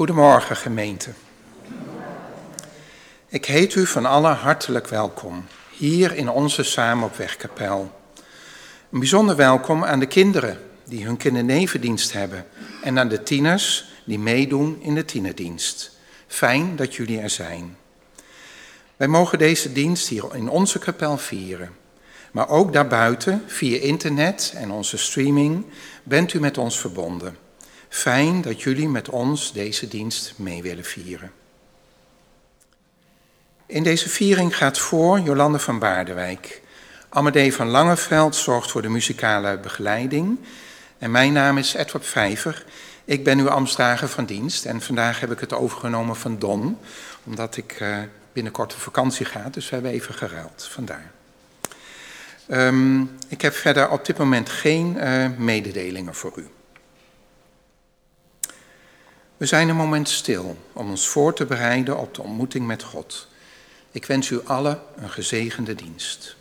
Goedemorgen gemeente. Ik heet u van allen hartelijk welkom hier in onze Samen op Wegkapel. Een bijzonder welkom aan de kinderen die hun kindernevendienst hebben en aan de tieners die meedoen in de tienerdienst. Fijn dat jullie er zijn. Wij mogen deze dienst hier in onze kapel vieren. Maar ook daarbuiten, via internet en onze streaming, bent u met ons verbonden. Fijn dat jullie met ons deze dienst mee willen vieren. In deze viering gaat voor Jolande van Baardewijk. Amadee van Langeveld zorgt voor de muzikale begeleiding. En mijn naam is Edward Vijver. Ik ben uw Amstrager van dienst en vandaag heb ik het overgenomen van Don, omdat ik uh, binnenkort op vakantie ga, dus we hebben even geruild, vandaar. Um, ik heb verder op dit moment geen uh, mededelingen voor u. We zijn een moment stil om ons voor te bereiden op de ontmoeting met God. Ik wens u allen een gezegende dienst.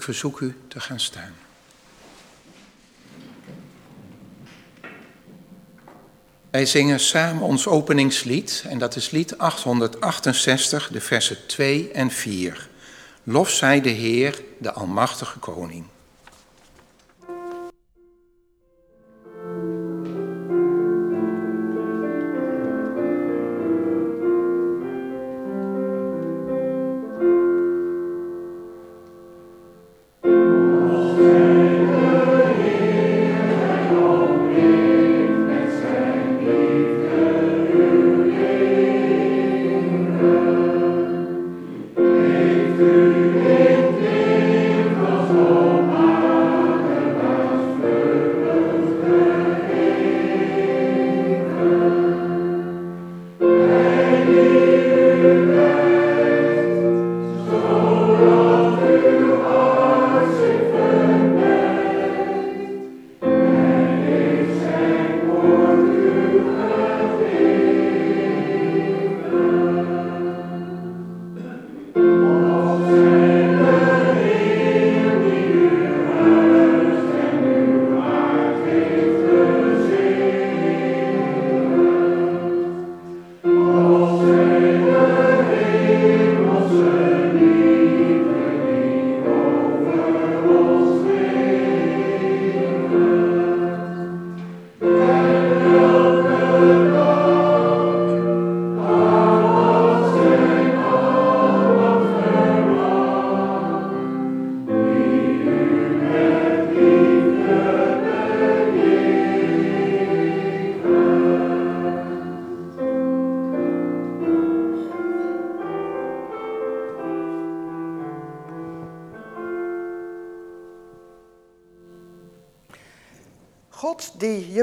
Ik verzoek u te gaan staan. Wij zingen samen ons openingslied en dat is lied 868, de versen 2 en 4. Lof zij de Heer, de Almachtige Koning.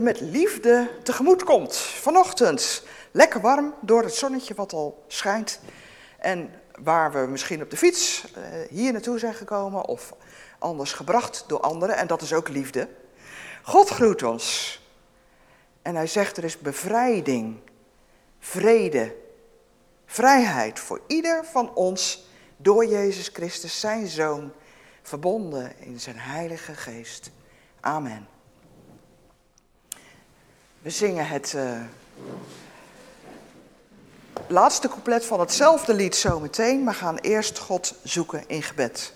Met liefde tegemoet komt. Vanochtend lekker warm door het zonnetje wat al schijnt. En waar we misschien op de fiets uh, hier naartoe zijn gekomen of anders gebracht door anderen. En dat is ook liefde. God groet ons. En hij zegt er is bevrijding, vrede, vrijheid voor ieder van ons door Jezus Christus, zijn Zoon, verbonden in zijn Heilige Geest. Amen. We zingen het uh, laatste couplet van hetzelfde lied zometeen, maar gaan eerst God zoeken in gebed.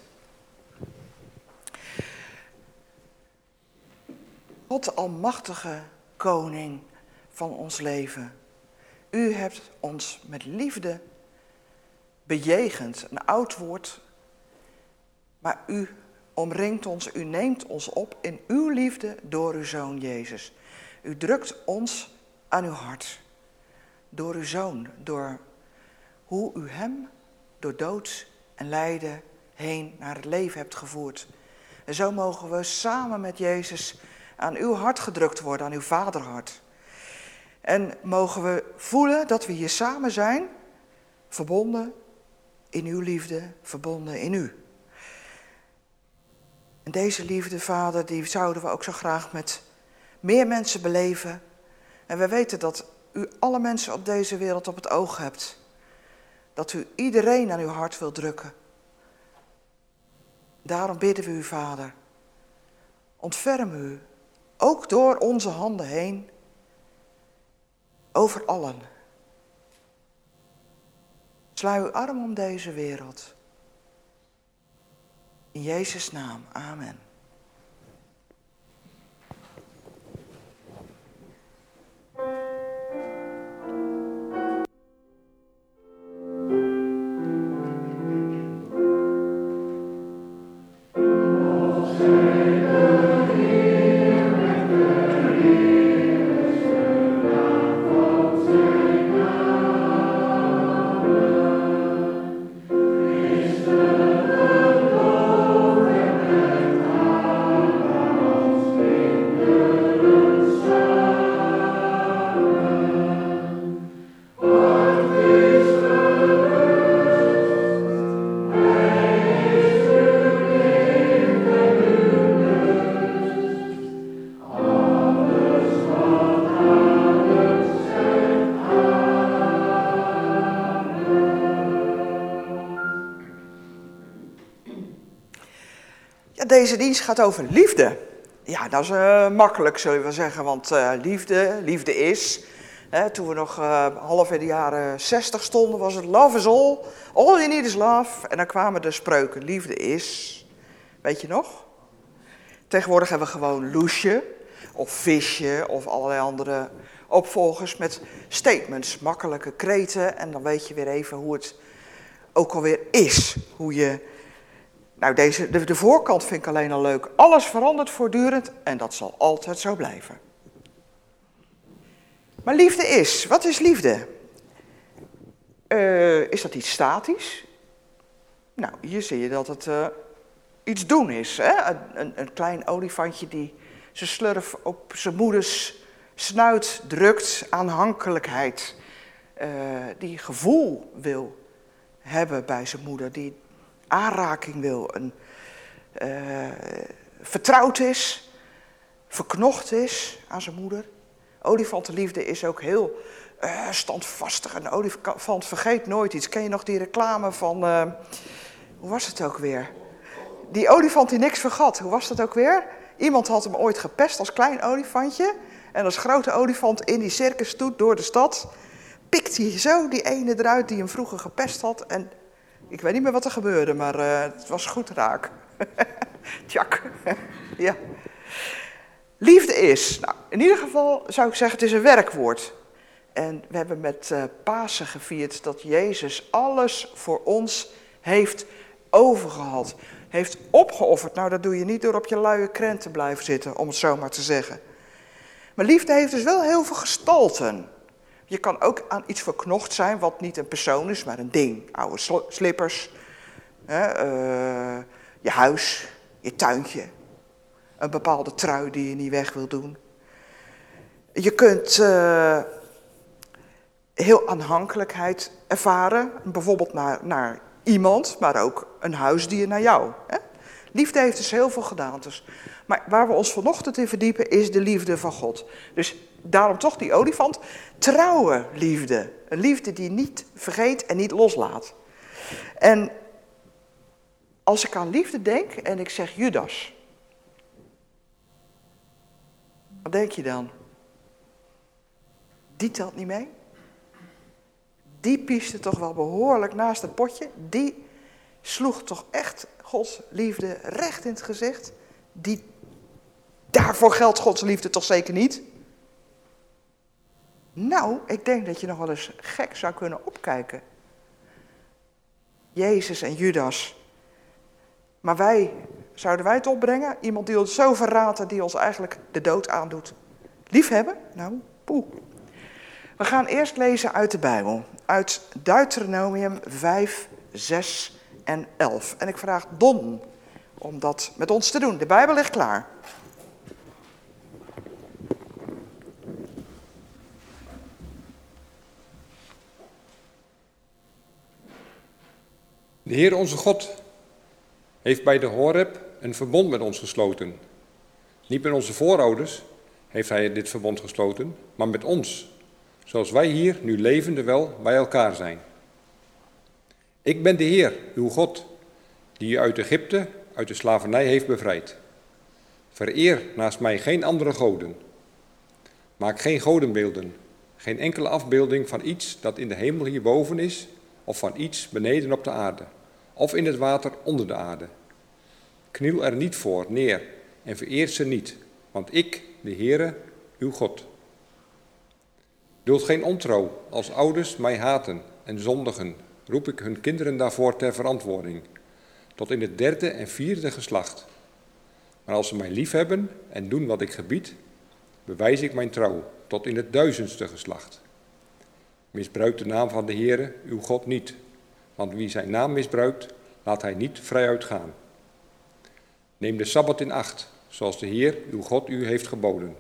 God almachtige koning van ons leven. U hebt ons met liefde bejegend, een oud woord, maar u omringt ons, u neemt ons op in uw liefde door uw zoon Jezus. U drukt ons aan uw hart. Door uw zoon, door hoe u hem door dood en lijden heen naar het leven hebt gevoerd. En zo mogen we samen met Jezus aan uw hart gedrukt worden, aan uw vaderhart. En mogen we voelen dat we hier samen zijn, verbonden in uw liefde, verbonden in u. En deze liefde, Vader, die zouden we ook zo graag met meer mensen beleven. En we weten dat u alle mensen op deze wereld op het oog hebt. Dat u iedereen aan uw hart wil drukken. Daarom bidden we u, Vader. Ontferm u, ook door onze handen heen, over allen. Sla uw arm om deze wereld. In Jezus' naam, amen. Deze dienst gaat over liefde. Ja, dat is uh, makkelijk, zullen we wel zeggen, want uh, liefde, liefde is. Hè, toen we nog uh, half in de jaren 60 stonden, was het love is all, all you need is love. En dan kwamen de spreuken, liefde is. Weet je nog? Tegenwoordig hebben we gewoon loesje, of visje, of allerlei andere opvolgers met statements, makkelijke kreten. En dan weet je weer even hoe het ook alweer is. Hoe je nou, deze, de, voorkant vind ik alleen al leuk. Alles verandert voortdurend en dat zal altijd zo blijven. Maar liefde is, wat is liefde? Uh, is dat iets statisch? Nou, hier zie je dat het uh, iets doen is. Hè? Een, een, een, klein olifantje die zijn slurf op zijn moeders snuit drukt, aanhankelijkheid. Uh, die gevoel wil hebben bij zijn moeder, die aanraking wil, een, uh, vertrouwd is, verknocht is aan zijn moeder. Olifantenliefde is ook heel uh, standvastig. Een olifant vergeet nooit iets. Ken je nog die reclame van, uh, hoe was het ook weer? Die olifant die niks vergat, hoe was dat ook weer? Iemand had hem ooit gepest als klein olifantje. En als grote olifant in die circus toet door de stad, pikt hij zo die ene eruit die hem vroeger gepest had. En ik weet niet meer wat er gebeurde, maar uh, het was goed raak. Tjak. ja. Liefde is, nou, in ieder geval zou ik zeggen, het is een werkwoord. En we hebben met uh, Pasen gevierd dat Jezus alles voor ons heeft overgehad. Heeft opgeofferd. Nou, dat doe je niet door op je luie krent te blijven zitten, om het zo maar te zeggen. Maar liefde heeft dus wel heel veel gestalten. Je kan ook aan iets verknocht zijn wat niet een persoon is, maar een ding. Oude slippers, hè, uh, je huis, je tuintje, een bepaalde trui die je niet weg wil doen. Je kunt uh, heel aanhankelijkheid ervaren, bijvoorbeeld naar, naar iemand, maar ook een huisdier naar jou. Hè? Liefde heeft dus heel veel gedaantes. Maar waar we ons vanochtend in verdiepen is de liefde van God. Dus daarom toch die olifant. Trouwe liefde. Een liefde die niet vergeet en niet loslaat. En als ik aan liefde denk en ik zeg Judas. Wat denk je dan? Die telt niet mee? Die pieste toch wel behoorlijk naast het potje? Die sloeg toch echt Gods liefde recht in het gezicht? Die, daarvoor geldt Gods liefde toch zeker niet? Nou, ik denk dat je nog wel eens gek zou kunnen opkijken. Jezus en Judas. Maar wij, zouden wij het opbrengen? Iemand die ons zo verraten, die ons eigenlijk de dood aandoet. Liefhebben? Nou, poeh. We gaan eerst lezen uit de Bijbel. Uit Deuteronomium 5, 6 en 11. En ik vraag Don om dat met ons te doen. De Bijbel ligt klaar. De Heer onze God heeft bij de Horeb een verbond met ons gesloten. Niet met onze voorouders heeft hij dit verbond gesloten, maar met ons, zoals wij hier nu levende wel bij elkaar zijn. Ik ben de Heer, uw God, die u uit Egypte, uit de slavernij heeft bevrijd. Vereer naast mij geen andere goden. Maak geen godenbeelden, geen enkele afbeelding van iets dat in de hemel hierboven is, of van iets beneden op de aarde, of in het water onder de aarde. Kniel er niet voor neer en vereer ze niet, want ik, de Heere, uw God. Duld geen ontrouw als ouders mij haten en zondigen, roep ik hun kinderen daarvoor ter verantwoording, tot in het derde en vierde geslacht. Maar als ze mij liefhebben en doen wat ik gebied, bewijs ik mijn trouw tot in het duizendste geslacht. Misbruik de naam van de Heere, uw God, niet, want wie zijn naam misbruikt, laat hij niet vrijuit gaan. Neem de Sabbat in acht, zoals de Heer, uw God, u heeft geboden.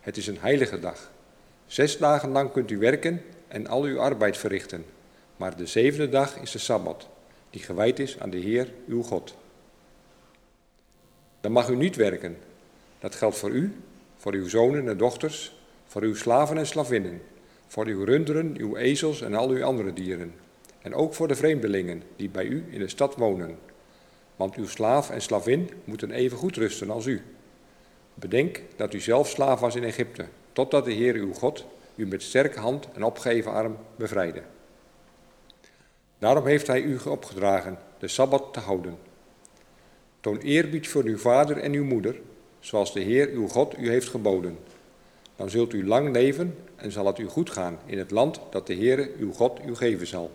Het is een heilige dag. Zes dagen lang kunt u werken en al uw arbeid verrichten, maar de zevende dag is de Sabbat, die gewijd is aan de Heer, uw God. Dan mag u niet werken. Dat geldt voor u, voor uw zonen en dochters, voor uw slaven en slavinnen, voor uw runderen, uw ezels en al uw andere dieren, en ook voor de vreemdelingen die bij u in de stad wonen. Want uw slaaf en slavin moeten even goed rusten als u. Bedenk dat u zelf slaaf was in Egypte, totdat de Heer uw God u met sterke hand en opgeven arm bevrijdde. Daarom heeft hij u opgedragen de Sabbat te houden. Toon eerbied voor uw vader en uw moeder, zoals de Heer uw God u heeft geboden. Dan zult u lang leven en zal het u goed gaan in het land dat de Heer uw God u geven zal.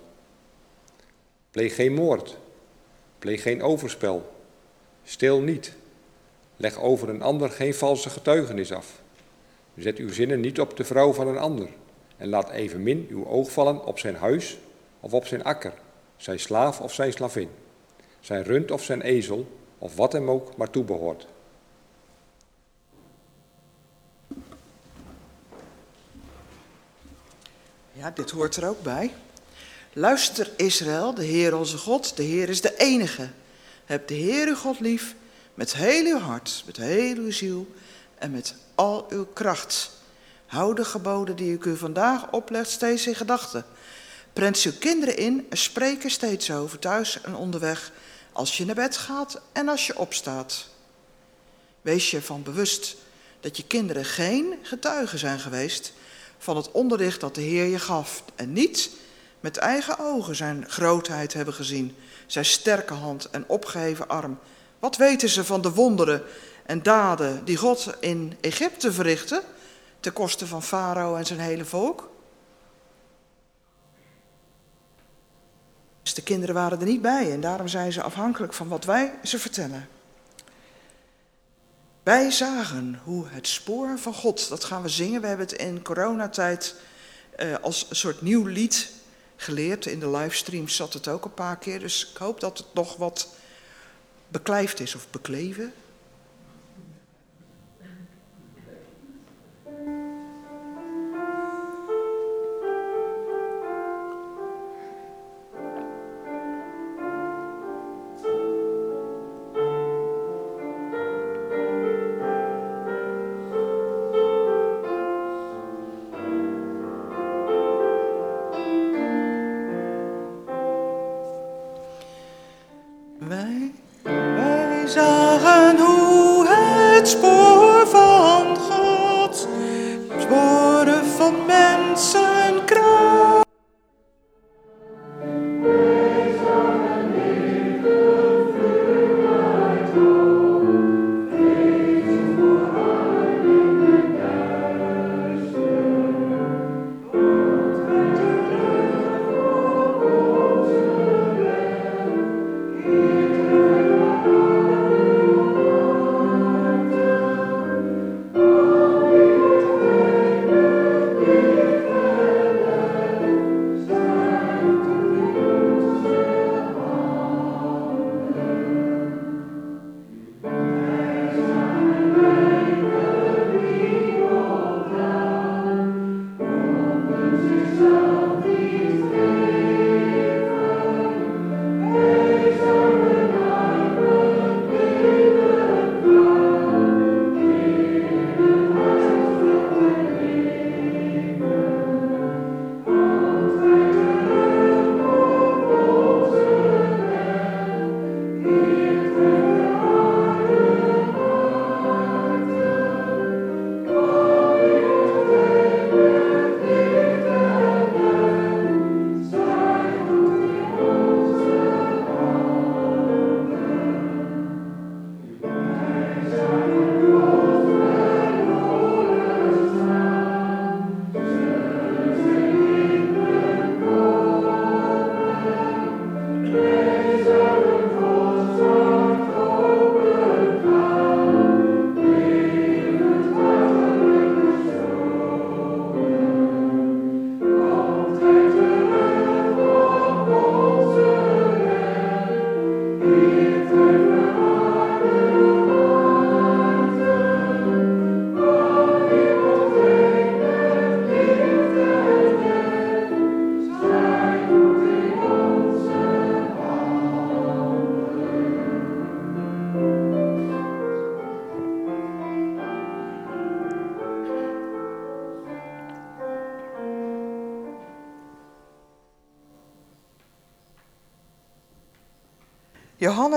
Pleeg geen moord, pleeg geen overspel, stil niet, leg over een ander geen valse getuigenis af. Zet uw zinnen niet op de vrouw van een ander en laat evenmin uw oog vallen op zijn huis of op zijn akker, zijn slaaf of zijn slavin, zijn rund of zijn ezel of wat hem ook maar toebehoort. Ja, dit hoort er ook bij. Luister Israël, de Heer onze God, de Heer is de enige. Heb de Heer uw God lief met heel uw hart, met heel uw ziel en met al uw kracht. Houd de geboden die ik u vandaag oplegt steeds in gedachten. Prent uw kinderen in en spreek er steeds over thuis en onderweg, als je naar bed gaat en als je opstaat. Wees je van bewust dat je kinderen geen getuigen zijn geweest van het onderricht dat de Heer je gaf en niet met eigen ogen zijn grootheid hebben gezien, zijn sterke hand en opgeheven arm. Wat weten ze van de wonderen en daden die God in Egypte verrichtte, ten koste van Farao en zijn hele volk? Dus de kinderen waren er niet bij en daarom zijn ze afhankelijk van wat wij ze vertellen. Wij zagen hoe het spoor van God, dat gaan we zingen. We hebben het in coronatijd eh, als een soort nieuw lied geleerd. In de livestream zat het ook een paar keer. Dus ik hoop dat het nog wat beklijfd is of bekleven.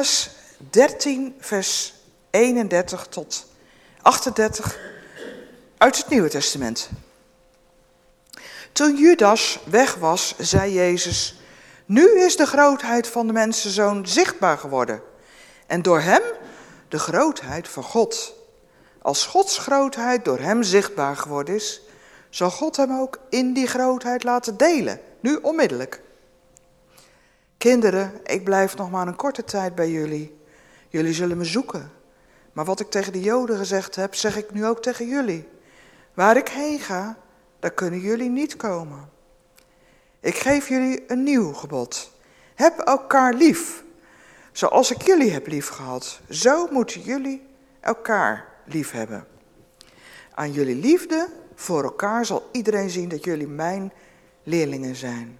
Johannes 13, vers 31 tot 38 uit het Nieuwe Testament. Toen Judas weg was, zei Jezus, nu is de grootheid van de mensenzoon zichtbaar geworden. En door hem de grootheid van God. Als Gods grootheid door hem zichtbaar geworden is, zal God hem ook in die grootheid laten delen, nu onmiddellijk. Kinderen, ik blijf nog maar een korte tijd bij jullie. Jullie zullen me zoeken. Maar wat ik tegen de Joden gezegd heb, zeg ik nu ook tegen jullie. Waar ik heen ga, daar kunnen jullie niet komen. Ik geef jullie een nieuw gebod. Heb elkaar lief. Zoals ik jullie heb lief gehad, zo moeten jullie elkaar lief hebben. Aan jullie liefde voor elkaar zal iedereen zien dat jullie mijn leerlingen zijn.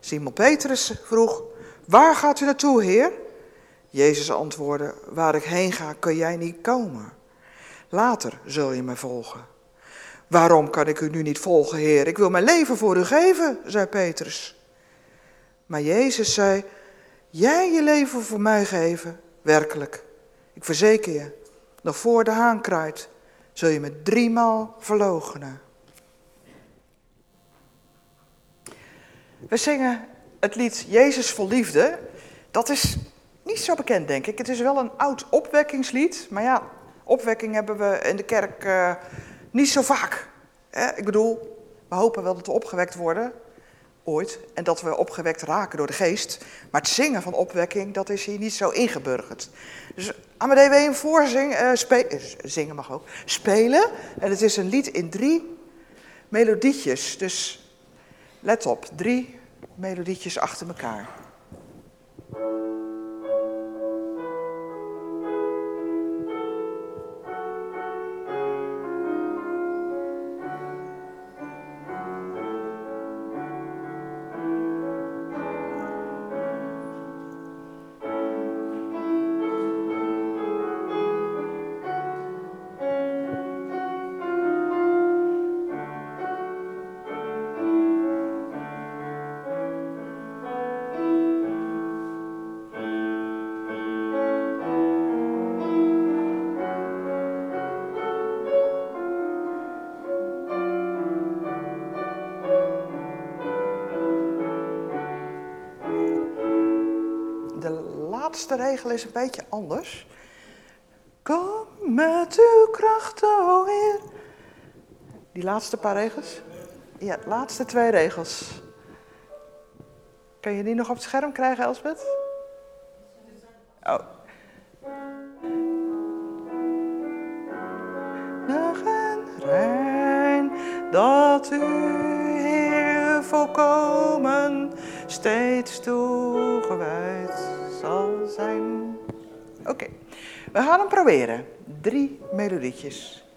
Simon Petrus vroeg, waar gaat u naartoe, Heer? Jezus antwoordde, waar ik heen ga, kun jij niet komen. Later zul je me volgen. Waarom kan ik u nu niet volgen, Heer? Ik wil mijn leven voor u geven, zei Petrus. Maar Jezus zei, jij je leven voor mij geven? Werkelijk, ik verzeker je, nog voor de haan kraait, zul je me driemaal verloochenen. We zingen het lied Jezus vol liefde. Dat is niet zo bekend, denk ik. Het is wel een oud opwekkingslied. Maar ja, opwekking hebben we in de kerk uh, niet zo vaak. Ik bedoel, we hopen wel dat we opgewekt worden, ooit. En dat we opgewekt raken door de geest. Maar het zingen van opwekking, dat is hier niet zo ingeburgerd. Dus Amadee hem voorzingen, uh, zingen mag ook, spelen. En het is een lied in drie melodietjes. Dus let op, drie melodietjes achter elkaar. Laatste regel is een beetje anders. Kom met uw kracht, o. Die laatste paar regels? Ja, laatste twee regels. Kan je die nog op het scherm krijgen, Elsbeth? We gaan hem proberen. Drie melodietjes.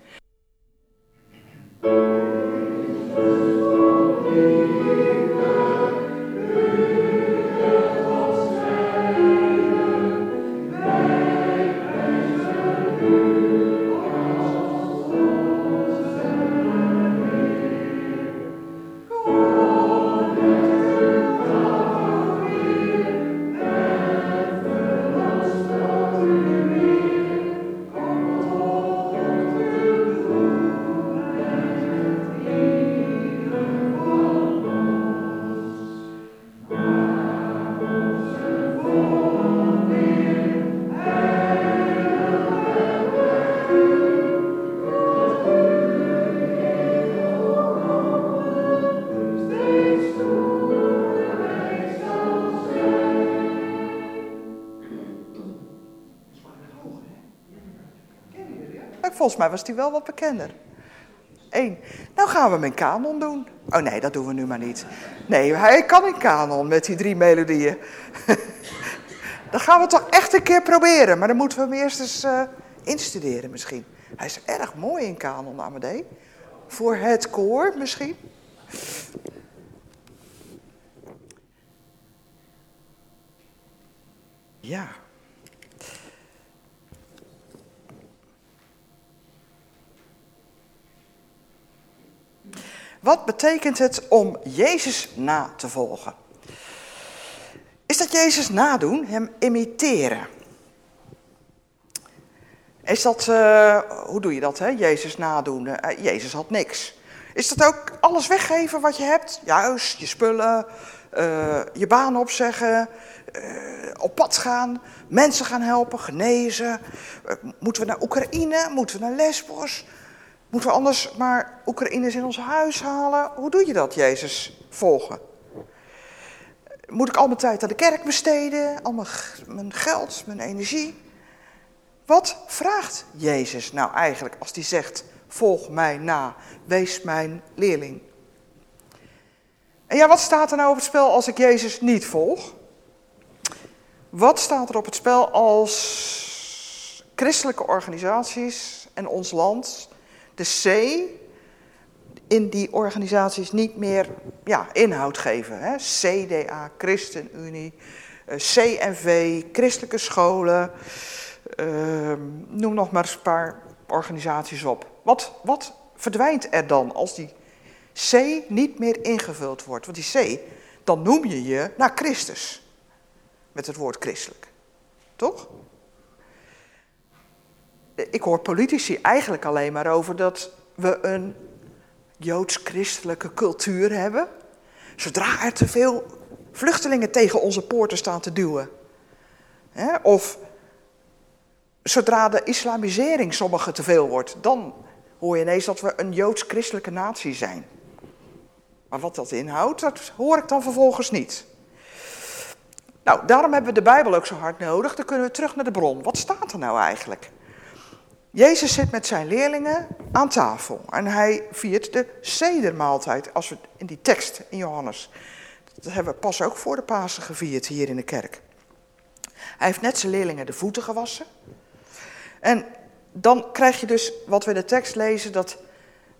Volgens mij was die wel wat bekender. Eén. Nou gaan we hem in kanon doen. Oh nee, dat doen we nu maar niet. Nee, hij kan in kanon met die drie melodieën. dan gaan we toch echt een keer proberen. Maar dan moeten we hem eerst eens uh, instuderen misschien. Hij is erg mooi in kanon, Amadee. Voor het koor misschien. Ja. Wat betekent het om Jezus na te volgen? is dat Jezus nadoen, hem imiteren. Is dat, uh, hoe doe je dat, hè? Jezus nadoen? Uh, Jezus had niks. Is dat ook alles weggeven wat je hebt? Juist, je spullen, uh, je baan opzeggen, op pad gaan, mensen gaan helpen, genezen. moeten we naar Oekraïne? Moeten we naar Lesbos? Moeten we anders maar Oekraïners in ons huis halen? Hoe doe je dat, Jezus volgen? Moet ik al mijn tijd aan de kerk besteden? Al mijn geld, mijn energie? Wat vraagt Jezus nou eigenlijk als hij zegt, volg mij na, wees mijn leerling? En ja, wat staat er nou op het spel als ik Jezus niet volg? Wat staat er op het spel als christelijke organisaties en ons land de C in die organisaties niet meer ja, inhoud geven? Hè? CDA, ChristenUnie, eh, CNV, christelijke scholen, uh, noem nog maar eens een paar organisaties op. Wat, wat verdwijnt er dan als die C niet meer ingevuld wordt? Want die C, dan noem je je naar Christus. Met het woord christelijk. Toch? Ik hoor politici eigenlijk alleen maar over dat we een joods-christelijke cultuur hebben. Zodra er te veel vluchtelingen tegen onze poorten staan te duwen. Hè? Of zodra de islamisering sommigen te veel wordt, dan hoor je ineens dat we een joods-christelijke natie zijn. Maar wat dat inhoudt, dat hoor ik dan vervolgens niet. Nou, daarom hebben we de Bijbel ook zo hard nodig. Dan kunnen we terug naar de bron. Wat staat er nou eigenlijk? Jezus zit met zijn leerlingen aan tafel en hij viert de sedermaaltijd. Als we in die tekst in Johannes, dat hebben we pas ook voor de Pasen gevierd hier in de kerk. Hij heeft net zijn leerlingen de voeten gewassen. En dan krijg je dus wat we in de tekst lezen, dat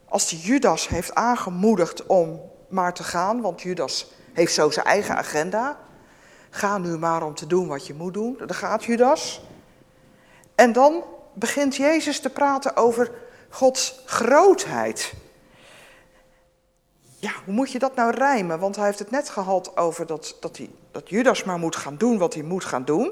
als die Judas heeft aangemoedigd om maar te gaan, want Judas heeft zo zijn eigen agenda. Ga nu maar om te doen wat je moet doen. Dan gaat Judas. En dan begint Jezus te praten over Gods grootheid. Ja, hoe moet je dat nou rijmen? Want hij heeft het net gehad over dat, dat, hij, dat Judas maar moet gaan doen wat hij moet gaan doen.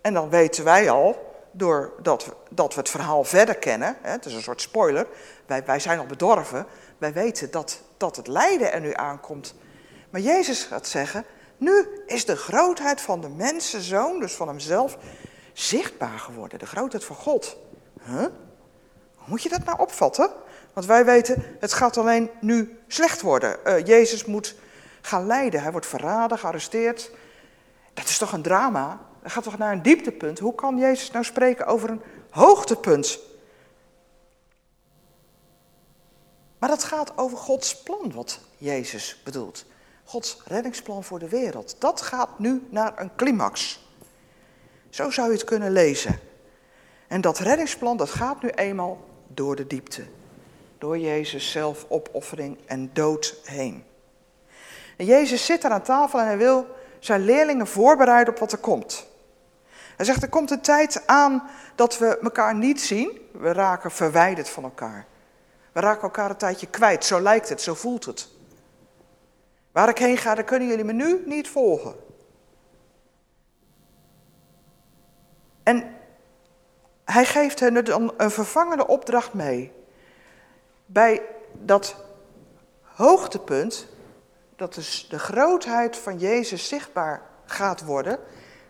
En dan weten wij al, doordat we, dat we het verhaal verder kennen, hè, het is een soort spoiler, wij, wij zijn al bedorven, wij weten dat, dat het lijden er nu aankomt. Maar Jezus gaat zeggen, nu is de grootheid van de mensenzoon, dus van hemzelf, zichtbaar geworden. De grootheid van God. Hoe moet je dat nou opvatten? Want wij weten, het gaat alleen nu slecht worden. Uh, Jezus moet gaan lijden, hij wordt verraden, gearresteerd. Dat is toch een drama? Dat gaat toch naar een dieptepunt? Hoe kan Jezus nou spreken over een hoogtepunt? Maar dat gaat over Gods plan, wat Jezus bedoelt. Gods reddingsplan voor de wereld. Dat gaat nu naar een climax. Zo zou je het kunnen lezen. En dat reddingsplan, dat gaat nu eenmaal door de diepte. Door Jezus zelf opoffering en dood heen. En Jezus zit daar aan tafel en hij wil zijn leerlingen voorbereiden op wat er komt. Hij zegt, er komt een tijd aan dat we elkaar niet zien. We raken verwijderd van elkaar. We raken elkaar een tijdje kwijt. Zo lijkt het, zo voelt het. Waar ik heen ga, daar kunnen jullie me nu niet volgen. En hij geeft hen dan een vervangende opdracht mee. Bij dat hoogtepunt, dat dus de grootheid van Jezus zichtbaar gaat worden,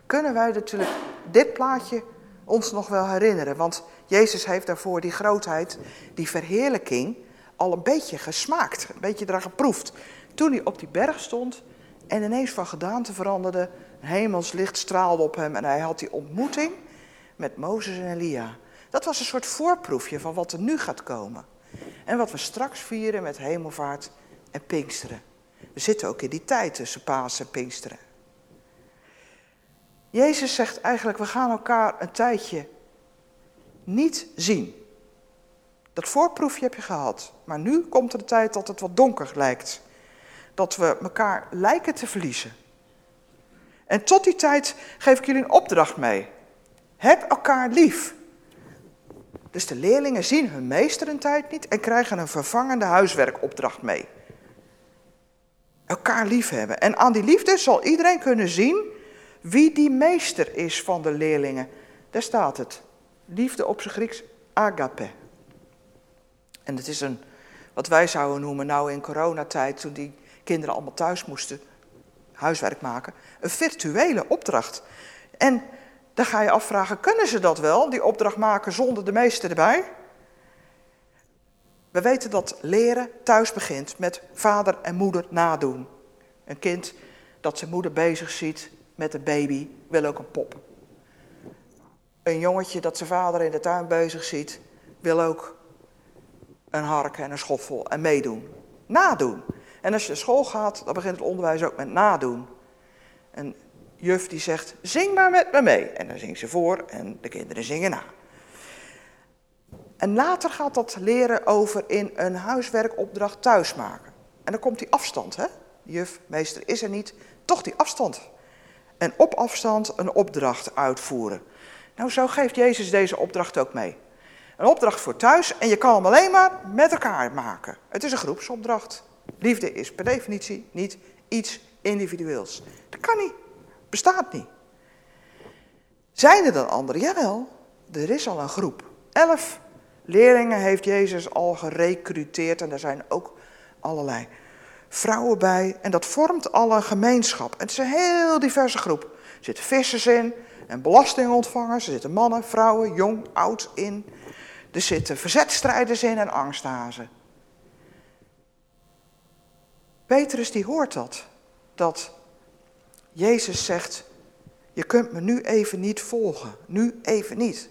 kunnen wij natuurlijk dit plaatje ons nog wel herinneren. Want Jezus heeft daarvoor die grootheid, die verheerlijking, al een beetje gesmaakt, een beetje eraan geproefd. Toen hij op die berg stond en ineens van gedaante veranderde, een hemelslicht straalde op hem en hij had die ontmoeting met Mozes en Elia. Dat was een soort voorproefje van wat er nu gaat komen. En wat we straks vieren met hemelvaart en Pinksteren. We zitten ook in die tijd tussen Paas en Pinksteren. Jezus zegt eigenlijk, we gaan elkaar een tijdje niet zien. Dat voorproefje heb je gehad, maar nu komt er de tijd dat het wat donker lijkt. Dat we elkaar lijken te verliezen. En tot die tijd geef ik jullie een opdracht mee. Heb elkaar lief. Dus de leerlingen zien hun meester een tijd niet en krijgen een vervangende huiswerkopdracht mee. Elkaar liefhebben. En aan die liefde zal iedereen kunnen zien wie die meester is van de leerlingen. Daar staat het. Liefde op zijn Grieks, agape. En het is een, wat wij zouden noemen nou in coronatijd, toen die kinderen allemaal thuis moesten huiswerk maken, een virtuele opdracht. En dan ga je afvragen, kunnen ze dat wel, die opdracht maken zonder de meester erbij? We weten dat leren thuis begint met vader en moeder nadoen. Een kind dat zijn moeder bezig ziet met een baby wil ook een pop. Een jongetje dat zijn vader in de tuin bezig ziet wil ook een hark en een schoffel en meedoen. Nadoen. En als je naar school gaat, dan begint het onderwijs ook met nadoen. En juf die zegt, zing maar met me mee. En dan zingt ze voor en de kinderen zingen na. En later gaat dat leren over in een huiswerkopdracht thuis maken. En dan komt die afstand, hè? Juf, meester is er niet, toch die afstand. En op afstand een opdracht uitvoeren. Nou, zo geeft Jezus deze opdracht ook mee. Een opdracht voor thuis en je kan hem alleen maar met elkaar maken. Het is een groepsopdracht. Liefde is per definitie niet iets individueels. Dat kan niet. Bestaat niet. Zijn er dan anderen? Jawel, er is al een groep. Elf leerlingen heeft Jezus al gerecruiteerd en er zijn ook allerlei vrouwen bij. En dat vormt al een gemeenschap. het is een heel diverse groep. Er zitten vissers in en belastingontvangers. Er zitten mannen, vrouwen, jong, oud in. Er zitten verzetstrijders in en angsthazen. Petrus die hoort dat. Dat Jezus zegt, je kunt me nu even niet volgen. Nu even niet.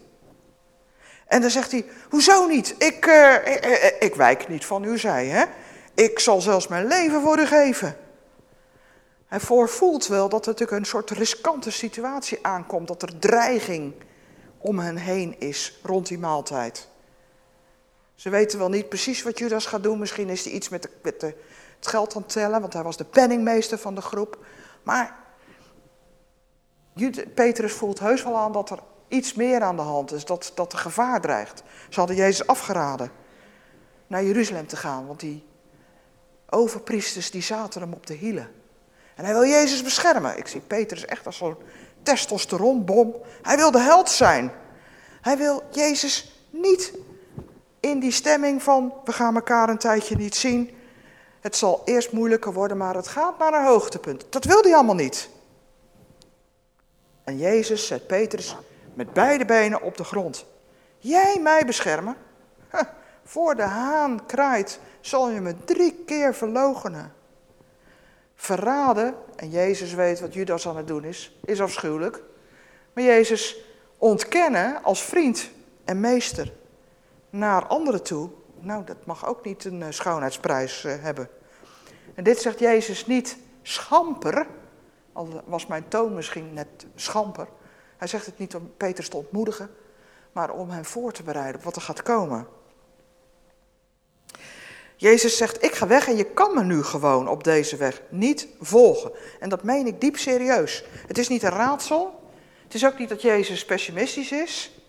En dan zegt hij, hoezo niet? Ik, ik, ik, wijk niet van u, zei hè. Ik zal zelfs mijn leven voor u geven. Hij voorvoelt wel dat er natuurlijk een soort riskante situatie aankomt. Dat er dreiging om hen heen is rond die maaltijd. Ze weten wel niet precies wat Judas gaat doen. Misschien is hij iets met, de, met de, het geld aan tellen, want hij was de penningmeester van de groep. Maar Petrus voelt heus wel aan dat er iets meer aan de hand is, dat, dat er gevaar dreigt. Ze hadden Jezus afgeraden naar Jeruzalem te gaan, want die overpriesters die zaten hem op de hielen. En hij wil Jezus beschermen. Ik zie Petrus echt als zo'n testosteronbom. Hij wil de held zijn. Hij wil Jezus niet in die stemming van we gaan elkaar een tijdje niet zien. Het zal eerst moeilijker worden, maar het gaat naar een hoogtepunt. Dat wil hij allemaal niet. En Jezus zet Petrus met beide benen op de grond. Jij mij beschermen? voor de haan kraait, zal je me drie keer verlogenen. Verraden, en Jezus weet wat Judas aan het doen is, is afschuwelijk. Maar Jezus ontkennen als vriend en meester naar anderen toe, nou dat mag ook niet een eh, schoonheidsprijs eh, hebben. En dit zegt Jezus niet schamper, al was mijn toon misschien net schamper. Hij zegt het niet om Petrus te ontmoedigen, maar om hem voor te bereiden op wat er gaat komen. Jezus zegt, ik ga weg en je kan me nu gewoon op deze weg niet volgen. En dat meen ik diep serieus. Het is niet een raadsel. Het is ook niet dat Jezus pessimistisch is.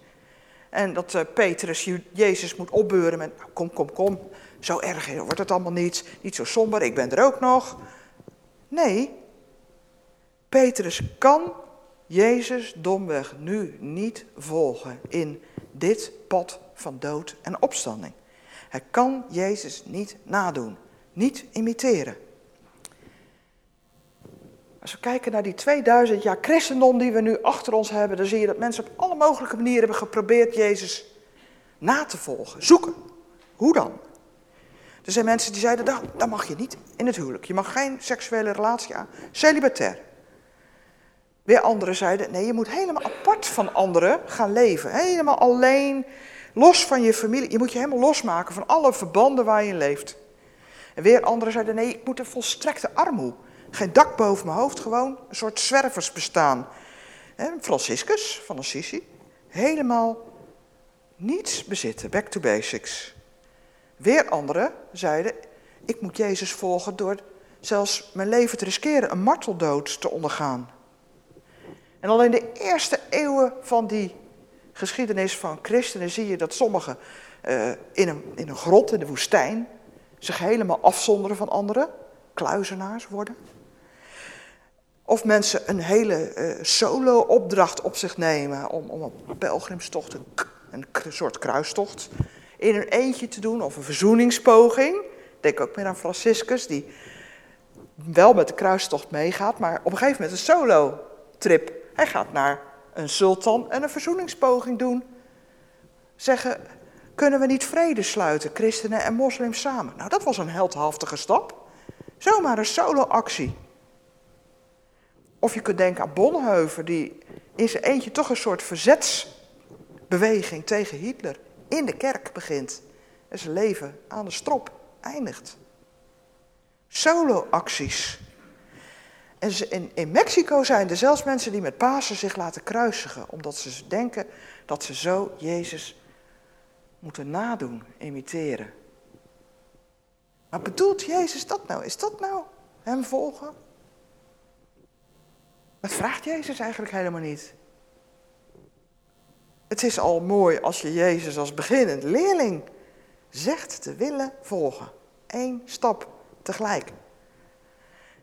En dat uh, Petrus Jezus moet opbeuren met, nou, kom, kom, kom, zo erg wordt het allemaal niet. Niet zo somber, ik ben er ook nog. Nee, Petrus kan Jezus domweg nu niet volgen in dit pad van dood en opstanding. Hij kan Jezus niet nadoen, niet imiteren. Als we kijken naar die 2000 jaar christendom die we nu achter ons hebben, dan zie je dat mensen op alle mogelijke manieren hebben geprobeerd Jezus na te volgen, zoeken. Hoe dan? Er zijn mensen die zeiden, dat, mag je niet in het huwelijk. Je mag geen seksuele relatie aan, celibatair. Weer anderen zeiden, nee, je moet helemaal apart van anderen gaan leven. Helemaal alleen, los van je familie. Je moet je helemaal losmaken van alle verbanden waar je in leeft. En weer anderen zeiden, nee, ik moet een volstrekte armoe. Geen dak boven mijn hoofd, gewoon een soort zwerversbestaan. Franciscus van Assisi, helemaal niets bezitten, back to basics. Weer anderen zeiden, ik moet Jezus volgen door zelfs mijn leven te riskeren, een marteldood te ondergaan. En al in de eerste eeuwen van die geschiedenis van christenen zie je dat sommigen uh, in, een, in een grot in de woestijn zich helemaal afzonderen van anderen. kluizenaars worden. Of mensen een hele uh, solo-opdracht op zich nemen om, om een pelgrimstocht, een, een soort kruistocht, in een eentje te doen. Of een verzoeningspoging. Denk ook meer aan Franciscus, die wel met de kruistocht meegaat, maar op een gegeven moment een solo-trip. Hij gaat naar een sultan en een verzoeningspoging doen. Zeggen, kunnen we niet vrede sluiten, christenen en moslims samen? Nou, dat was een heldhaftige stap. Zomaar een solo-actie. Of je kunt denken aan Bonhoeffer, die in zijn eentje toch een soort verzetsbeweging tegen Hitler in de kerk begint. En zijn leven aan de strop eindigt. Solo-acties. En in, in Mexico zijn er zelfs mensen die met Pasen zich laten kruisigen, omdat ze denken dat ze zo Jezus moeten nadoen, imiteren. Maar bedoelt Jezus dat nou? Is dat nou hem volgen? Dat vraagt Jezus eigenlijk helemaal niet. Het is al mooi als je Jezus als beginnend leerling zegt te willen volgen. Eén stap tegelijk.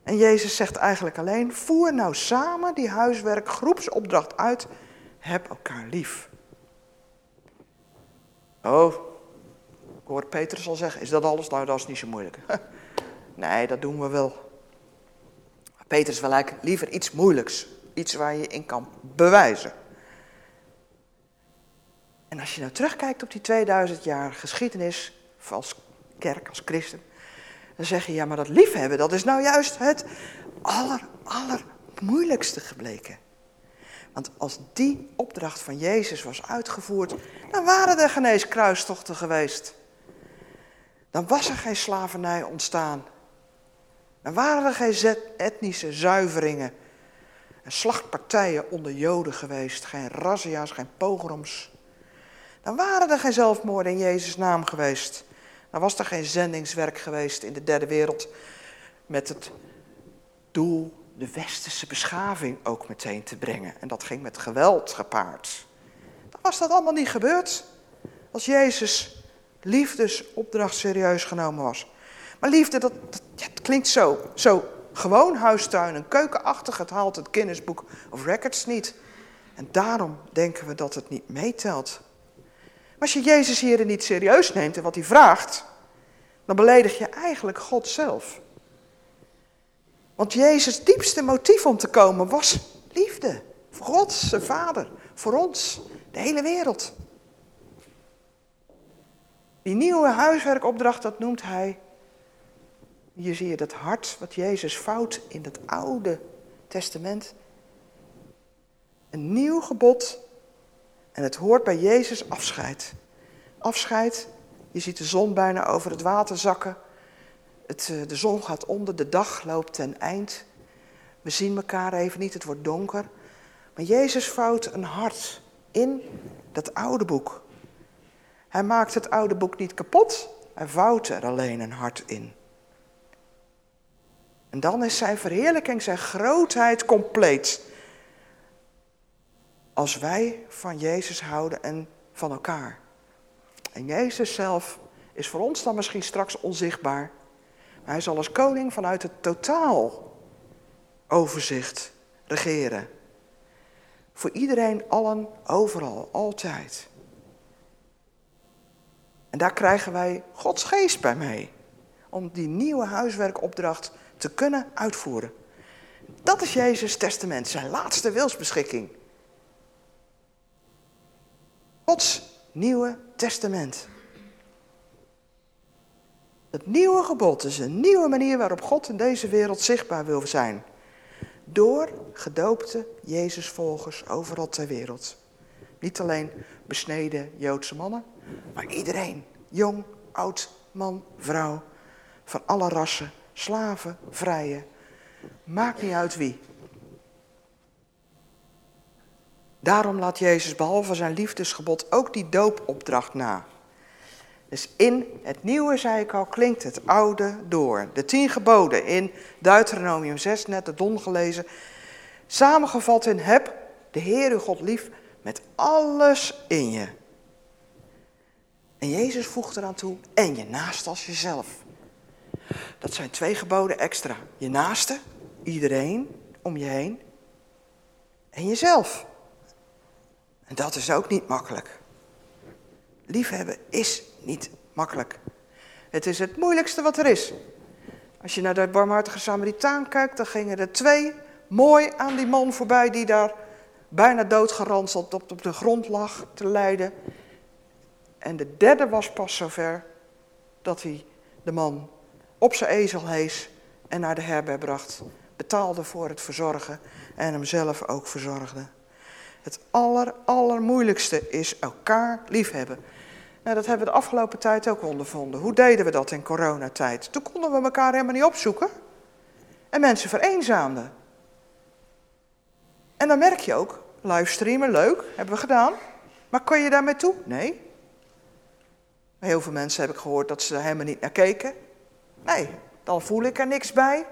En Jezus zegt eigenlijk alleen: voer nou samen die huiswerkgroepsopdracht uit. Heb elkaar lief. Oh, ik hoor Petrus al zeggen: is dat alles? Nou, dat is niet zo moeilijk. nee, dat doen we wel. Petrus wil eigenlijk liever iets moeilijks. Iets waar je in kan bewijzen. En als je nou terugkijkt op die 2000 jaar geschiedenis als kerk, als christen, dan zeg je ja, maar dat liefhebben, dat is nou juist het aller, allermoeilijkste gebleken. Want als die opdracht van Jezus was uitgevoerd, dan waren er eens kruistochten geweest. Dan was er geen slavernij ontstaan. Dan waren er geen etnische zuiveringen en slachtpartijen onder Joden geweest, geen razzia's, geen pogroms. Dan waren er geen zelfmoorden in Jezus' naam geweest. Dan was er geen zendingswerk geweest in de derde wereld met het doel de westerse beschaving ook meteen te brengen. En dat ging met geweld gepaard. Dan was dat allemaal niet gebeurd als Jezus liefdesopdracht serieus genomen was. Maar liefde, dat, dat, klinkt zo, zo gewoon huistuin en keukenachtig. Het haalt het Guinness Book of Records niet. En daarom denken we dat het niet meetelt. Maar als je Jezus hier niet serieus neemt en wat hij vraagt, dan beledig je eigenlijk God zelf. Want Jezus' diepste motief om te komen was liefde. Voor God, zijn vader, voor ons, de hele wereld. Die nieuwe huiswerkopdracht, dat noemt hij. Hier zie je dat hart wat Jezus vouwt in het Oude Testament. Een nieuw gebod en het hoort bij Jezus afscheid. Afscheid, je ziet de zon bijna over het water zakken. Het, eh, de zon gaat onder, de dag loopt ten eind. We zien elkaar even niet, het wordt donker. Maar Jezus vouwt een hart in dat oude boek. Hij maakt het oude boek niet kapot, hij vouwt er alleen een hart in. En dan is zijn verheerlijking, zijn grootheid compleet. Als wij van Jezus houden en van elkaar. En Jezus zelf is voor ons dan misschien straks onzichtbaar. Maar hij zal als koning vanuit het totaal overzicht regeren. Voor iedereen, allen, overal, altijd. En daar krijgen wij Gods geest bij mee. Om die nieuwe huiswerkopdracht te kunnen uitvoeren. Dat is Jezus' testament, zijn laatste wilsbeschikking. Gods nieuwe testament. Het nieuwe gebod is een nieuwe manier waarop God in deze wereld zichtbaar wil zijn. Door gedoopte Jezusvolgers overal ter wereld. Niet alleen besneden Joodse mannen, maar iedereen. Jong, oud, man, vrouw. Van alle rassen, slaven, vrije. Maakt niet uit wie. Daarom laat Jezus behalve zijn liefdesgebod ook die doopopdracht na. Dus in het nieuwe, zei ik al, klinkt het oude door. De tien geboden in Deuteronomium 6, net de Don gelezen. Samengevat in heb de Heer uw God lief met alles in je. En Jezus voegt eraan toe, en je naast als jezelf. Dat zijn twee geboden extra. Je naaste, iedereen om je heen. En jezelf. En dat is ook niet makkelijk. Liefhebben is niet makkelijk. Het is het moeilijkste wat er is. Als je naar de barmhartige Samaritaan kijkt, dan gingen er twee mooi aan die man voorbij die daar bijna doodgeranseld op, op de grond lag te lijden. En de derde was pas zover dat hij de man op zijn ezel hees en naar de herberg bracht. Betaalde voor het verzorgen en hemzelf ook verzorgde. Het aller, allermoeilijkste is elkaar liefhebben. Nou, dat hebben we de afgelopen tijd ook ondervonden. Hoe deden we dat in coronatijd? Toen konden we elkaar helemaal niet opzoeken. En mensen vereenzaamden. En dan merk je ook, livestreamen, leuk, hebben we gedaan. Maar kun je daarmee toe? Nee. Heel veel mensen heb ik gehoord dat ze er helemaal niet naar keken. Nee, dan voel ik er niks bij.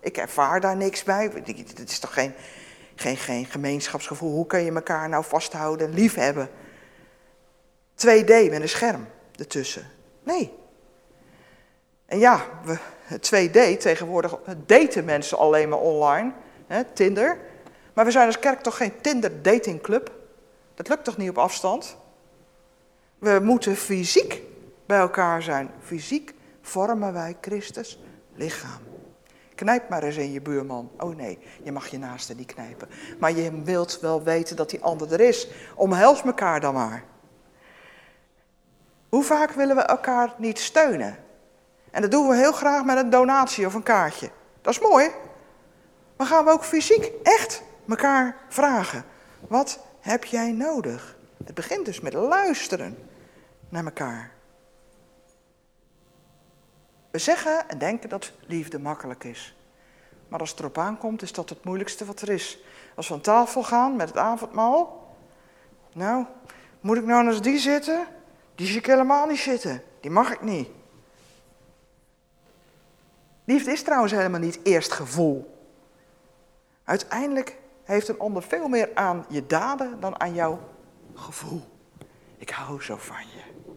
Ik ervaar daar niks bij. Het is toch geen, geen, geen gemeenschapsgevoel. Hoe kun je elkaar nou vasthouden en lief hebben? 2D met een scherm ertussen. Nee. En ja, we, 2D tegenwoordig daten mensen alleen maar online. Hè, Tinder. Maar we zijn als kerk toch geen Tinder datingclub? Dat lukt toch niet op afstand? We moeten fysiek bij elkaar zijn. Fysiek vormen wij Christus lichaam. Knijp maar eens in je buurman. Oh nee, je mag je naaste niet knijpen. Maar je wilt wel weten dat die ander er is. Omhels elkaar dan maar. Hoe vaak willen we elkaar niet steunen? En dat doen we heel graag met een donatie of een kaartje. Dat is mooi. Maar gaan we ook fysiek echt elkaar vragen: wat heb jij nodig? Het begint dus met luisteren naar elkaar. We zeggen en denken dat liefde makkelijk is. Maar als het erop aankomt, is dat het moeilijkste wat er is. Als we aan tafel gaan met het avondmaal. Nou, moet ik nou naast die zitten? Die zie ik helemaal niet zitten. Die mag ik niet. Liefde is trouwens helemaal niet eerst gevoel. Uiteindelijk heeft een ander veel meer aan je daden dan aan jouw gevoel. Ik hou zo van je.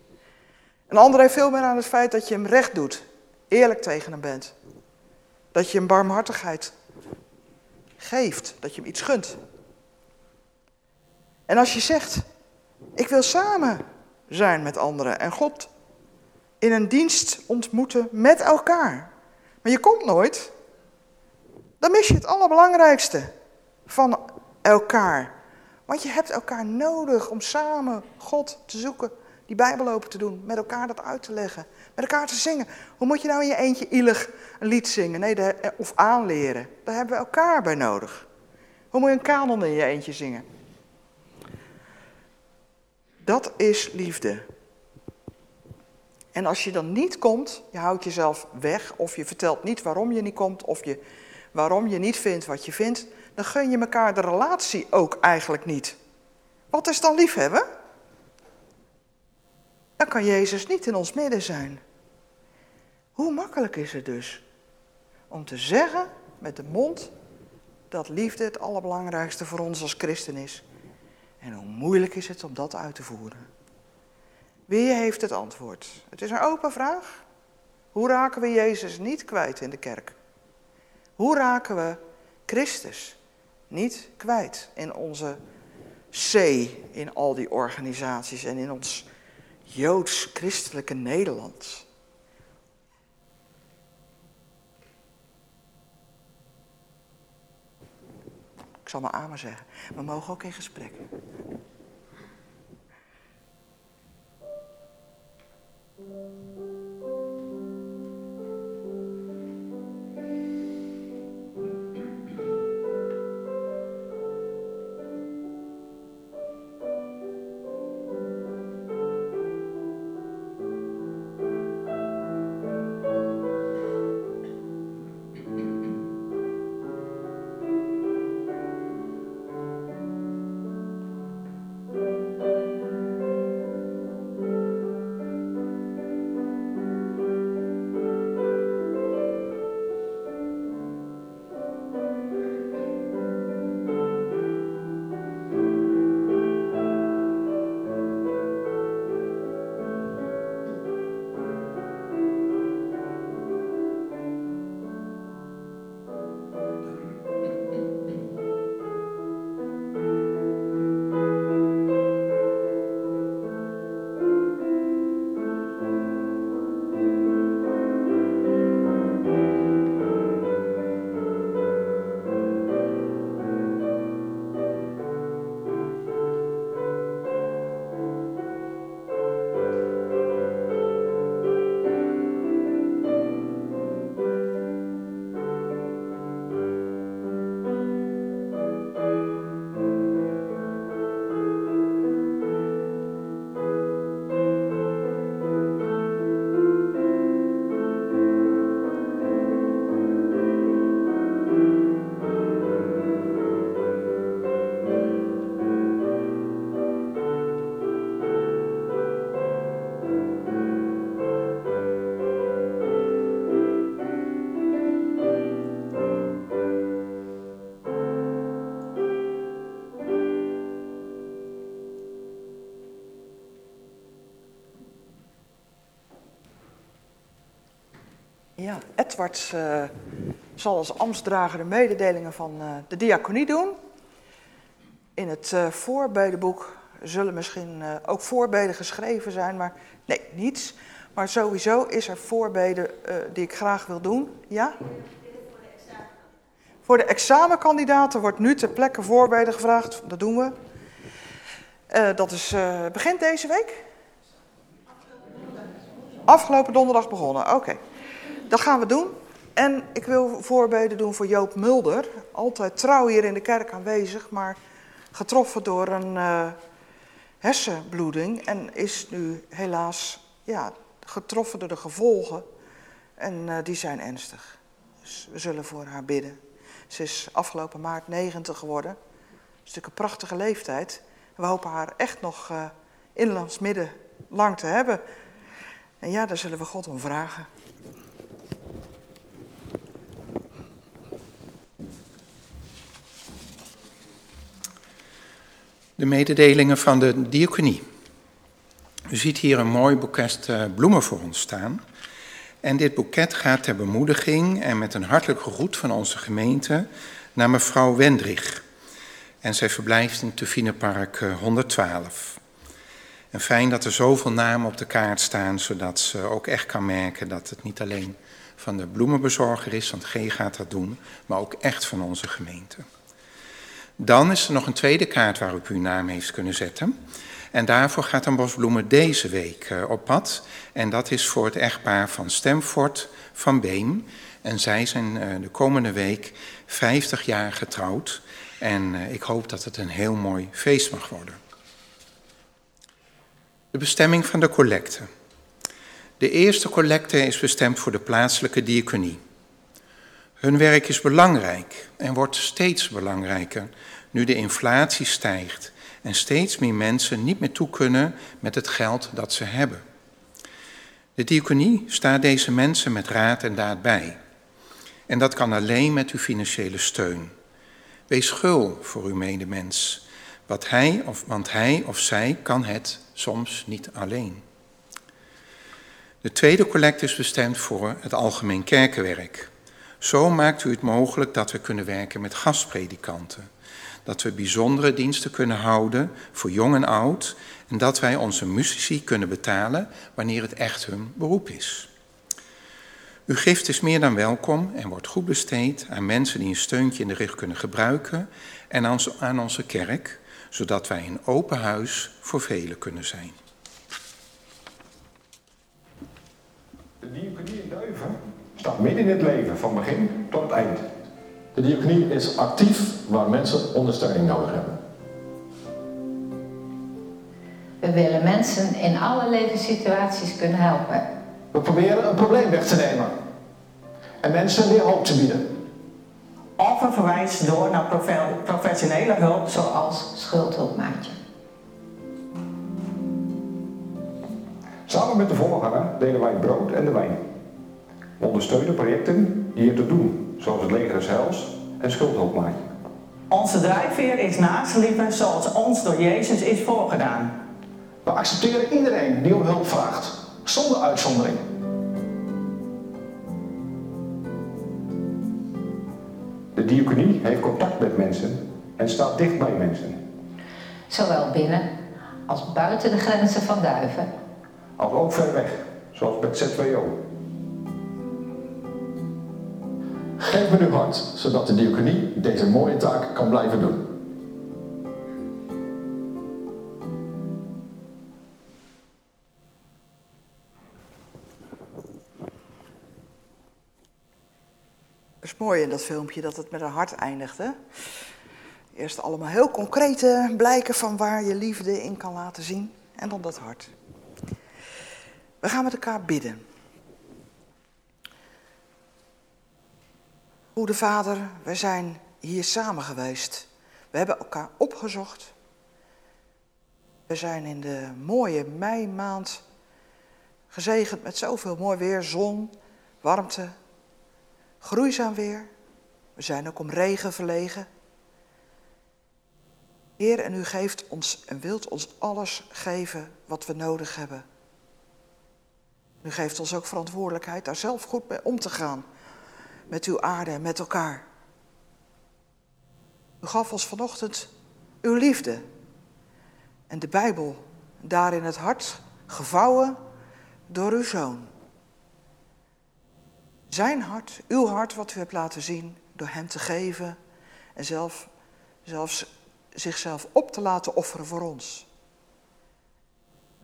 Een ander heeft veel meer aan het feit dat je hem recht doet, eerlijk tegen hem bent. Dat je hem barmhartigheid geeft, dat je hem iets gunt. En als je zegt, ik wil samen zijn met anderen en God in een dienst ontmoeten met elkaar. Maar je komt nooit, dan mis je het allerbelangrijkste van elkaar. Want je hebt elkaar nodig om samen God te zoeken, die Bijbel open te doen, met elkaar dat uit te leggen, met elkaar te zingen. Hoe moet je nou in je eentje ilig een lied zingen nee, of aanleren? Daar hebben we elkaar bij nodig. Hoe moet je een kanon in je eentje zingen? Dat is liefde. En als je dan niet komt, je houdt jezelf weg of je vertelt niet waarom je niet komt of je, waarom je niet vindt wat je vindt, dan gun je elkaar de relatie ook eigenlijk niet. Wat is dan liefhebben? Dan kan Jezus niet in ons midden zijn. Hoe makkelijk is het dus om te zeggen met de mond dat liefde het allerbelangrijkste voor ons als christen is. En hoe moeilijk is het om dat uit te voeren? Wie heeft het antwoord? Het is een open vraag. Hoe raken we Jezus niet kwijt in de kerk? Hoe raken we Christus niet kwijt in onze C, in al die organisaties en in ons joods-christelijke Nederland? Ik zal maar aan zeggen. We mogen ook in gesprek. Ja, Edward uh, zal als ambtsdrager de mededelingen van uh, de diaconie doen. In het uh, voorbedenboek zullen misschien ook voorbeden geschreven zijn, maar nee, niets. Maar sowieso is er voorbeden die ik graag wil doen. Ja? Voor de examenkandidaten wordt nu ter plekke voorbeden gevraagd. Dat doen we. Dat is, begint deze week? Afgelopen donderdag begonnen, oké. Dat gaan we doen. En ik wil voorbeden doen voor Joop Mulder. Altijd trouw hier in de kerk aanwezig, maar getroffen door een uh, hersenbloeding. En is nu helaas ja, getroffen door de gevolgen. En die zijn ernstig. Dus we zullen voor haar bidden. Ze is afgelopen maart 90 geworden. Dat is natuurlijk een prachtige leeftijd. We hopen haar echt nog uh, inlands midden lang te hebben. En ja, daar zullen we God om vragen. De mededelingen van de diaconie. U ziet hier een mooi boeket uh, bloemen voor ons staan. En dit boeket gaat ter bemoediging en met een hartelijke groet van onze gemeente naar mevrouw Wendrich. En zij verblijft in Tufinepark 112. En fijn dat er zoveel namen op de kaart staan, zodat ze ook echt kan merken dat het niet alleen van de bloemenbezorger is, want G gaat dat doen, maar ook echt van onze gemeente. Dan is er nog een tweede kaart waarop u uw naam heeft kunnen zetten. En daarvoor gaat een bos bloemen deze week eh, op pad. En dat is voor het echtpaar van Stemford van Beem. En zij zijn eh, de komende week 50 jaar getrouwd. En eh, ik hoop dat het een heel mooi feest mag worden. De bestemming van de collecte. De eerste collecte is bestemd voor de plaatselijke diaconie. Hun werk is belangrijk en wordt steeds belangrijker nu de inflatie stijgt en steeds meer mensen niet meer toe kunnen met het geld dat ze hebben. De diaconie staat deze mensen met raad en daad bij. En dat kan alleen met uw financiële steun. Wees gul voor uw medemens, wat hij of, want hij of zij kan het soms niet alleen. De tweede collect is bestemd voor het algemeen kerkenwerk. Zo maakt u het mogelijk dat we kunnen werken met gastpredikanten. Dat we bijzondere diensten kunnen houden voor jong en oud. En dat wij onze muzici kunnen betalen wanneer het echt hun beroep is. Uw gift is meer dan welkom en wordt goed besteed aan mensen die een steuntje in de rug kunnen gebruiken en aan onze kerk, zodat wij een open huis voor velen kunnen zijn. De in Duiven staat midden in het leven, van begin tot het eind. De diaconie is actief waar mensen ondersteuning nodig hebben. We willen mensen in alle levenssituaties kunnen helpen. We proberen een probleem weg te nemen en mensen weer hoop te bieden. Of een verwijs door naar professionele hulp zoals schuldhulpmaatje. Samen met de voorganger delen wij brood en de wijn. We ondersteunen projecten die het te doen, zoals het leger des Heils en schuldhulpmaatje. Onze drijfveer is naastliefde zoals ons door Jezus is voorgedaan. We accepteren iedereen die om hulp vraagt, zonder uitzondering. De diaconie heeft contact met mensen en staat dicht bij mensen. Zowel binnen als buiten de grenzen van Duiven. Als ook ver weg, zoals met ZWO. Geef me uw hart, zodat de diaconie deze mooie taak kan blijven doen. Het is mooi in dat filmpje dat het met een hart eindigde. Eerst allemaal heel concrete blijken van waar je liefde in kan laten zien. En dan dat hart. We gaan met elkaar bidden. Goede Vader, we zijn hier samen geweest. We hebben elkaar opgezocht. We zijn in de mooie meimaand gezegend met zoveel mooi weer, zon, warmte, groeizaam weer. We zijn ook om regen verlegen. Heer, en u geeft ons en wilt ons alles geven wat we nodig hebben. U geeft ons ook verantwoordelijkheid daar zelf goed mee om te gaan. Met uw aarde en met elkaar. U gaf ons vanochtend uw liefde. En de Bijbel daar in het hart, gevouwen door uw zoon. Zijn hart, uw hart, wat u hebt laten zien, door hem te geven en zelf, zelfs zichzelf op te laten offeren voor ons.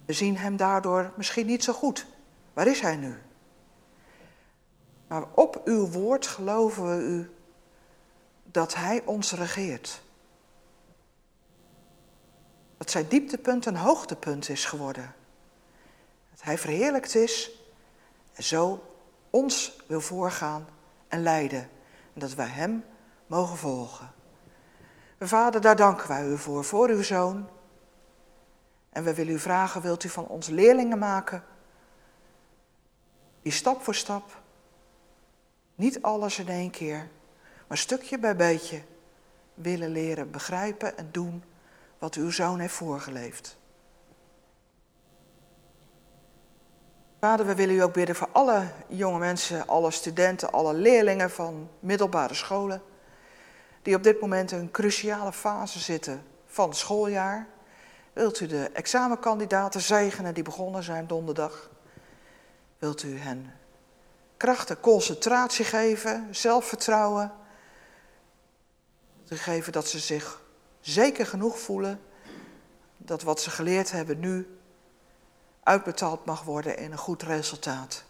We zien hem daardoor misschien niet zo goed. Waar is hij nu? Maar op uw woord geloven we u dat hij ons regeert. Dat zijn dieptepunt een hoogtepunt is geworden. Dat hij verheerlijkt is en zo ons wil voorgaan en leiden. En dat wij hem mogen volgen. Vader, daar danken wij u voor, voor uw zoon. En we willen u vragen, wilt u van ons leerlingen maken? Die stap voor stap, niet alles in één keer, maar stukje bij beetje willen leren begrijpen en doen wat uw zoon heeft voorgeleefd. Vader, we willen u ook bidden voor alle jonge mensen, alle studenten, alle leerlingen van middelbare scholen, die op dit moment in een cruciale fase zitten van het schooljaar. Wilt u de examenkandidaten zegenen die begonnen zijn donderdag? Wilt u hen kracht en concentratie geven, zelfvertrouwen? U geven dat ze zich zeker genoeg voelen dat wat ze geleerd hebben nu uitbetaald mag worden in een goed resultaat.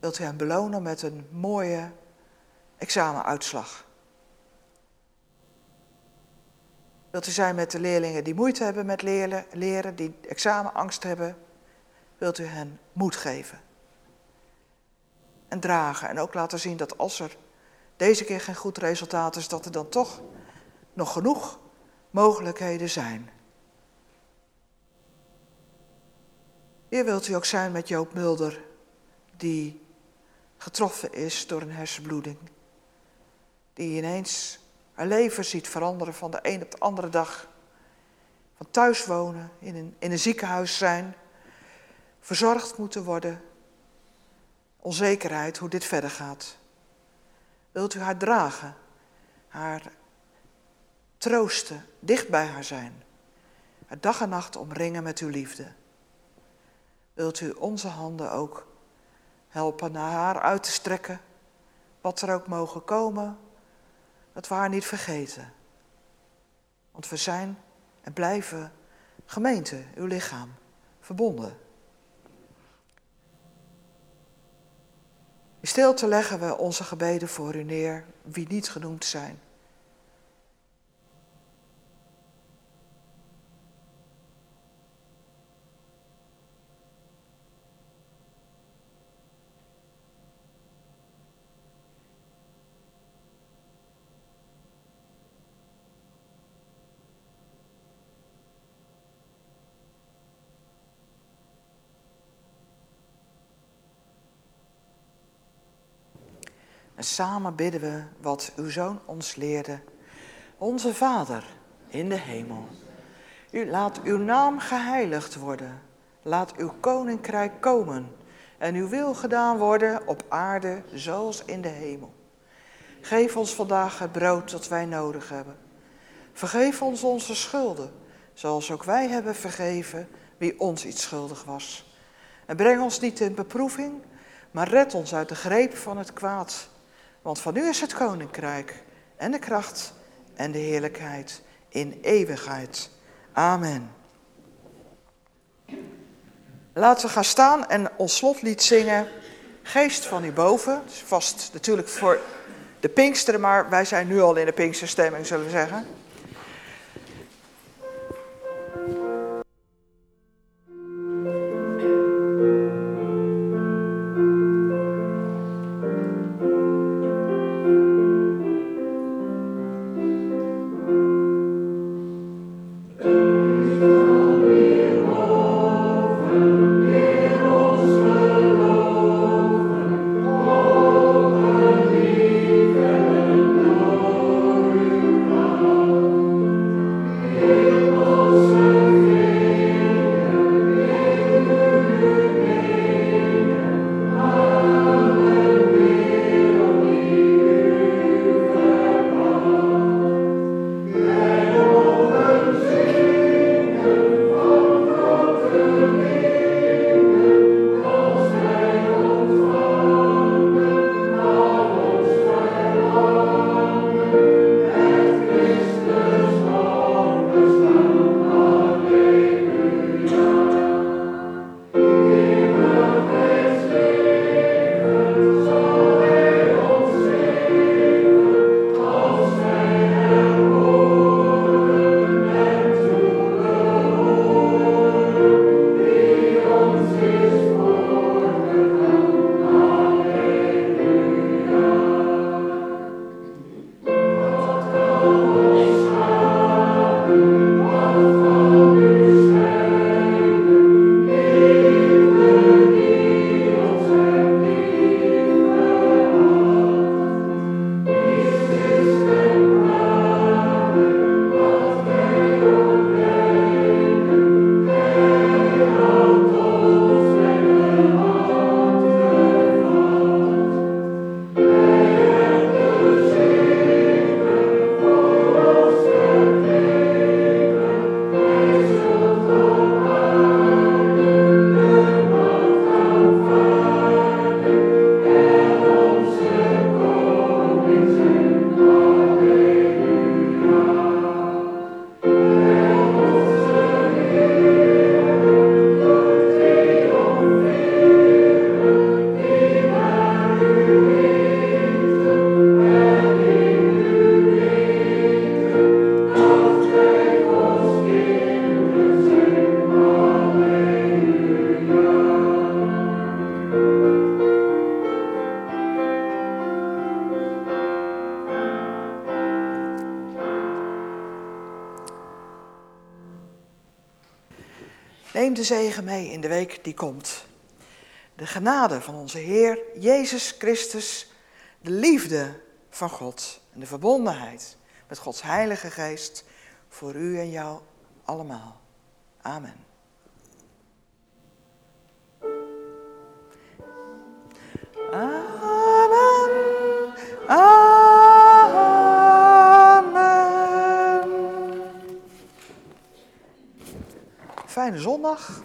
Wilt u hen belonen met een mooie examenuitslag? Wilt u zijn met de leerlingen die moeite hebben met leren, leren die examenangst hebben? Wilt u hen moed geven? En dragen en ook laten zien dat als er deze keer geen goed resultaat is, dat er dan toch nog genoeg mogelijkheden zijn. Hier wilt u ook zijn met Joop Mulder, die getroffen is door een hersenbloeding. Die ineens haar leven ziet veranderen van de een op de andere dag. Van thuis wonen, in een, in een ziekenhuis zijn, verzorgd moeten worden. Onzekerheid hoe dit verder gaat. Wilt u haar dragen, haar troosten, dicht bij haar zijn, haar dag en nacht omringen met uw liefde. Wilt u onze handen ook helpen naar haar uit te strekken, wat er ook mogen komen, dat we haar niet vergeten. Want we zijn en blijven gemeente, uw lichaam, verbonden. In stilte leggen we onze gebeden voor u neer, wie niet genoemd zijn. En samen bidden we wat uw zoon ons leerde. Onze Vader in de hemel. U laat uw naam geheiligd worden. Laat uw koninkrijk komen. En uw wil gedaan worden op aarde zoals in de hemel. Geef ons vandaag het brood dat wij nodig hebben. Vergeef ons onze schulden, zoals ook wij hebben vergeven wie ons iets schuldig was. En breng ons niet in beproeving, maar red ons uit de greep van het kwaad. Want van u is het koninkrijk en de kracht en de heerlijkheid in eeuwigheid. Amen. Laten we gaan staan en ons slotlied zingen. Geest van u boven. Dat is vast natuurlijk voor de Pinksteren, maar wij zijn nu al in de Pinksterstemming, zullen we zeggen. De zegen mee in de week die komt. De genade van onze Heer Jezus Christus, de liefde van God en de verbondenheid met Gods Heilige Geest voor u en jou allemaal. Amen. Zondag.